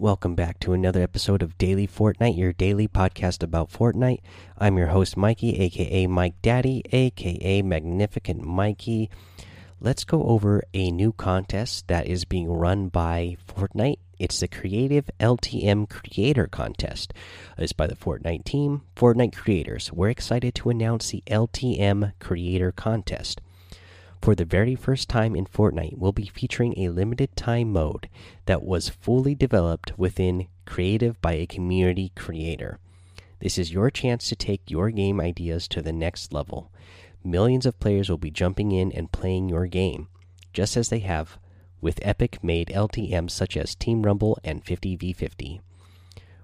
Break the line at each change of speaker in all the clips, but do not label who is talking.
Welcome back to another episode of Daily Fortnite, your daily podcast about Fortnite. I'm your host, Mikey, aka Mike Daddy, aka Magnificent Mikey. Let's go over a new contest that is being run by Fortnite. It's the Creative LTM Creator Contest. It's by the Fortnite team, Fortnite Creators. We're excited to announce the LTM Creator Contest. For the very first time in Fortnite, we'll be featuring a limited time mode that was fully developed within Creative by a community creator. This is your chance to take your game ideas to the next level. Millions of players will be jumping in and playing your game, just as they have with Epic made LTMs such as Team Rumble and 50v50.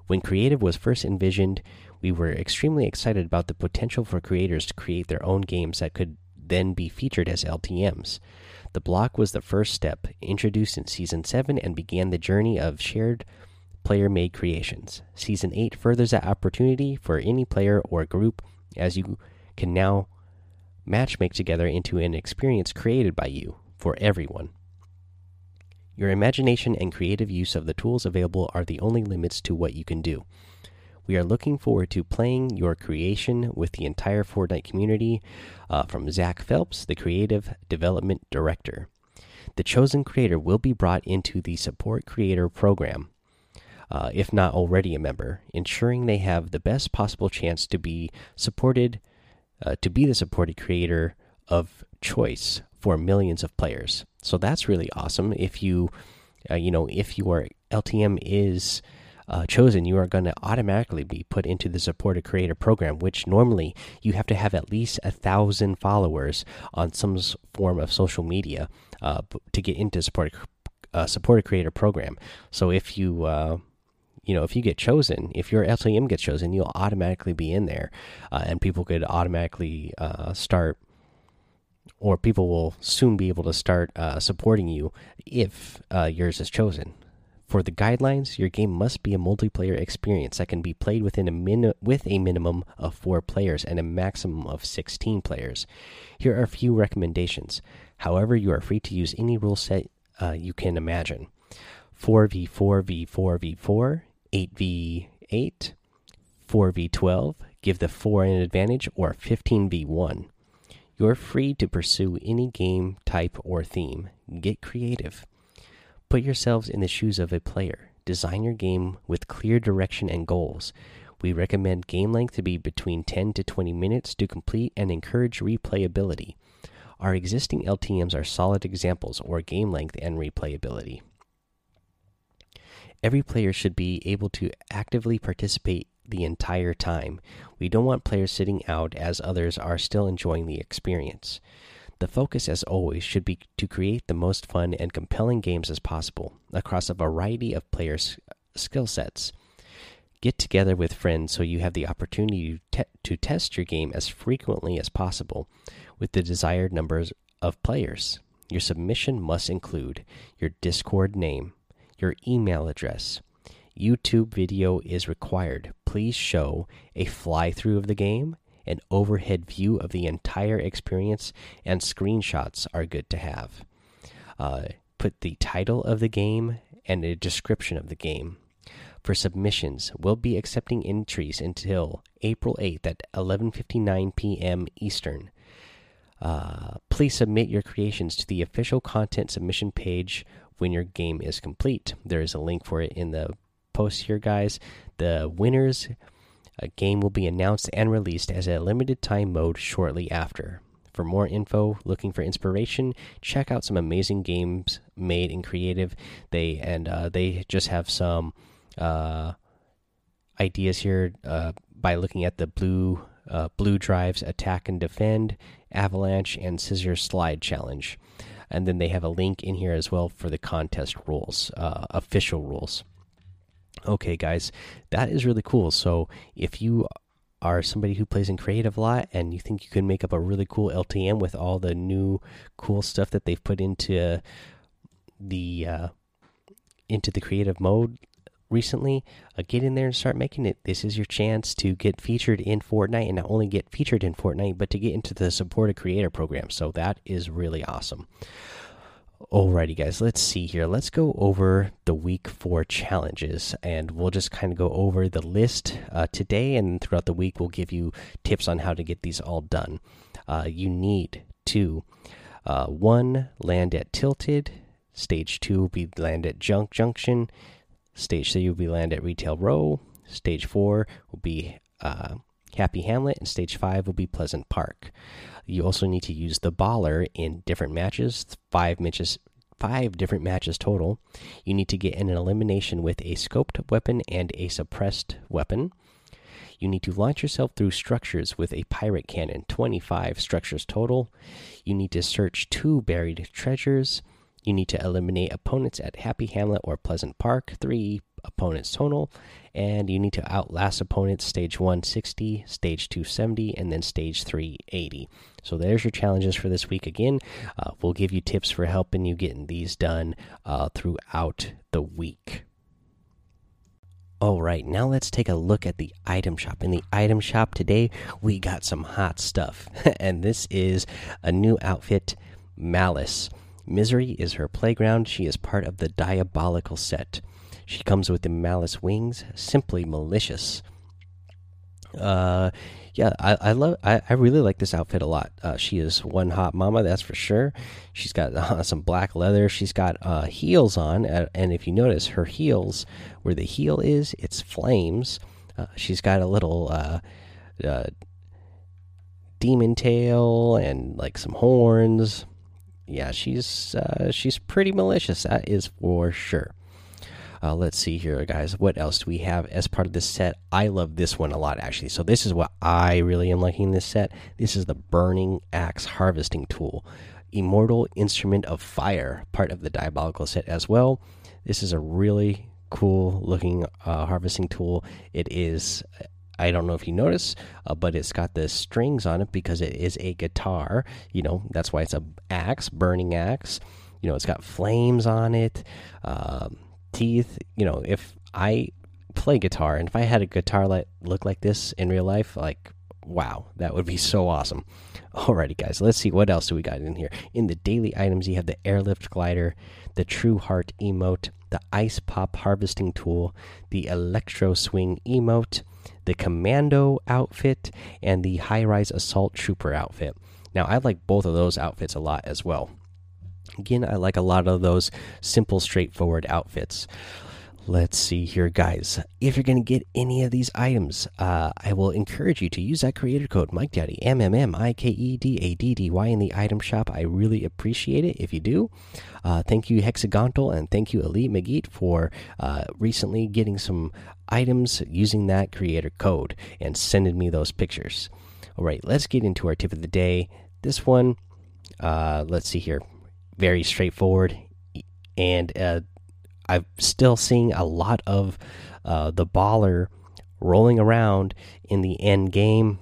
When Creative was first envisioned, we were extremely excited about the potential for creators to create their own games that could then be featured as LTMs. The block was the first step, introduced in Season 7 and began the journey of shared player made creations. Season 8 furthers that opportunity for any player or group as you can now matchmake together into an experience created by you for everyone. Your imagination and creative use of the tools available are the only limits to what you can do. We are looking forward to playing your creation with the entire Fortnite community. Uh, from Zach Phelps, the Creative Development Director. The chosen creator will be brought into the Support Creator Program, uh, if not already a member, ensuring they have the best possible chance to be supported, uh, to be the supported creator of choice for millions of players. So that's really awesome. If you, uh, you know, if your LTM is uh, chosen, you are going to automatically be put into the supported creator program, which normally you have to have at least a thousand followers on some form of social media uh, to get into supported uh, supported creator program. So if you uh, you know if you get chosen, if your LTM gets chosen, you'll automatically be in there, uh, and people could automatically uh, start or people will soon be able to start uh, supporting you if uh, yours is chosen. For the guidelines, your game must be a multiplayer experience that can be played within a min with a minimum of four players and a maximum of 16 players. Here are a few recommendations. However, you are free to use any rule set uh, you can imagine 4v4v4v4, 8v8, 4v12, give the 4 an advantage, or 15v1. You're free to pursue any game type or theme. Get creative. Put yourselves in the shoes of a player. Design your game with clear direction and goals. We recommend game length to be between 10 to 20 minutes to complete and encourage replayability. Our existing LTMs are solid examples or game length and replayability. Every player should be able to actively participate the entire time. We don't want players sitting out as others are still enjoying the experience. The focus, as always, should be to create the most fun and compelling games as possible across a variety of players' skill sets. Get together with friends so you have the opportunity to, to test your game as frequently as possible with the desired numbers of players. Your submission must include your Discord name, your email address. YouTube video is required. Please show a fly through of the game an overhead view of the entire experience, and screenshots are good to have. Uh, put the title of the game and a description of the game. For submissions, we'll be accepting entries until April 8th at 11:59 p.m. Eastern. Uh, please submit your creations to the official content submission page when your game is complete. There is a link for it in the post here, guys. The winners a game will be announced and released as a limited time mode shortly after. For more info, looking for inspiration, check out some amazing games made in creative. They and uh, they just have some uh, ideas here uh, by looking at the blue uh, blue drives attack and defend, avalanche, and scissor slide challenge. And then they have a link in here as well for the contest rules, uh, official rules. Okay, guys, that is really cool. So if you are somebody who plays in creative a lot and you think you can make up a really cool LTM with all the new cool stuff that they've put into the uh, into the creative mode recently, uh, get in there and start making it. This is your chance to get featured in Fortnite and not only get featured in Fortnite, but to get into the supported creator program. So that is really awesome. Alrighty, guys, let's see here. Let's go over the week four challenges, and we'll just kind of go over the list uh, today. And throughout the week, we'll give you tips on how to get these all done. Uh, you need to uh, one land at Tilted, stage two will be land at Junk Junction, stage three will be land at Retail Row, stage four will be uh, Happy Hamlet, and stage five will be Pleasant Park. You also need to use the baller in different matches, five matches, five different matches total. You need to get an elimination with a scoped weapon and a suppressed weapon. You need to launch yourself through structures with a pirate cannon, 25 structures total. You need to search two buried treasures. You need to eliminate opponents at Happy Hamlet or Pleasant Park, three opponents total, and you need to outlast opponents stage 160, stage 270, and then stage 380. So there's your challenges for this week. Again, uh, we'll give you tips for helping you getting these done uh, throughout the week. All right, now let's take a look at the item shop. In the item shop today, we got some hot stuff, and this is a new outfit, Malice. Misery is her playground. She is part of the Diabolical set. She comes with the malice wings, simply malicious. Uh, yeah, I, I love, I, I really like this outfit a lot. Uh, she is one hot mama, that's for sure. She's got uh, some black leather. She's got uh, heels on, and if you notice, her heels, where the heel is, it's flames. Uh, she's got a little uh, uh, demon tail and like some horns. Yeah, she's uh, she's pretty malicious. That is for sure. Uh, let's see here, guys. What else do we have as part of this set? I love this one a lot, actually. So, this is what I really am liking this set. This is the Burning Axe Harvesting Tool, Immortal Instrument of Fire, part of the Diabolical set as well. This is a really cool looking uh, harvesting tool. It is. I don't know if you notice, uh, but it's got the strings on it because it is a guitar. You know, that's why it's a axe, burning axe. You know, it's got flames on it. Um, teeth. You know, if I play guitar and if I had a guitar like look like this in real life, like wow, that would be so awesome. Alrighty, guys, let's see what else do we got in here. In the daily items, you have the airlift glider, the true heart emote, the ice pop harvesting tool, the electro swing emote, the commando outfit, and the high rise assault trooper outfit. Now, I like both of those outfits a lot as well. Again, I like a lot of those simple, straightforward outfits. Let's see here, guys. If you're going to get any of these items, uh, I will encourage you to use that creator code Mike Daddy M M M I K E D A D D Y in the item shop. I really appreciate it if you do. Uh, thank you Hexagontal and thank you Elite McGeet for uh, recently getting some items using that creator code and sending me those pictures. All right, let's get into our tip of the day. This one, uh, let's see here very straightforward, and uh, I'm still seeing a lot of uh, the baller rolling around in the end game.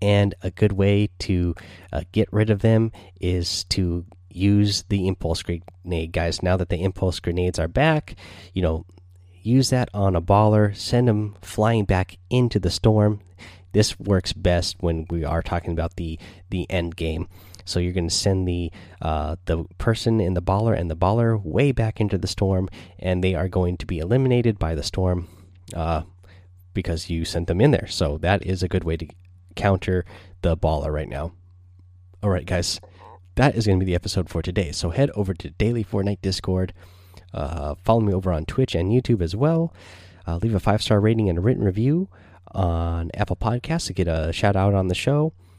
And a good way to uh, get rid of them is to use the impulse grenade, guys. Now that the impulse grenades are back, you know, use that on a baller, send them flying back into the storm. This works best when we are talking about the the end game. So you're going to send the uh, the person in the baller and the baller way back into the storm, and they are going to be eliminated by the storm uh, because you sent them in there. So that is a good way to counter the baller right now. All right, guys, that is going to be the episode for today. So head over to Daily Fortnite Discord. Uh, follow me over on Twitch and YouTube as well. Uh, leave a five star rating and a written review on Apple Podcasts to get a shout out on the show.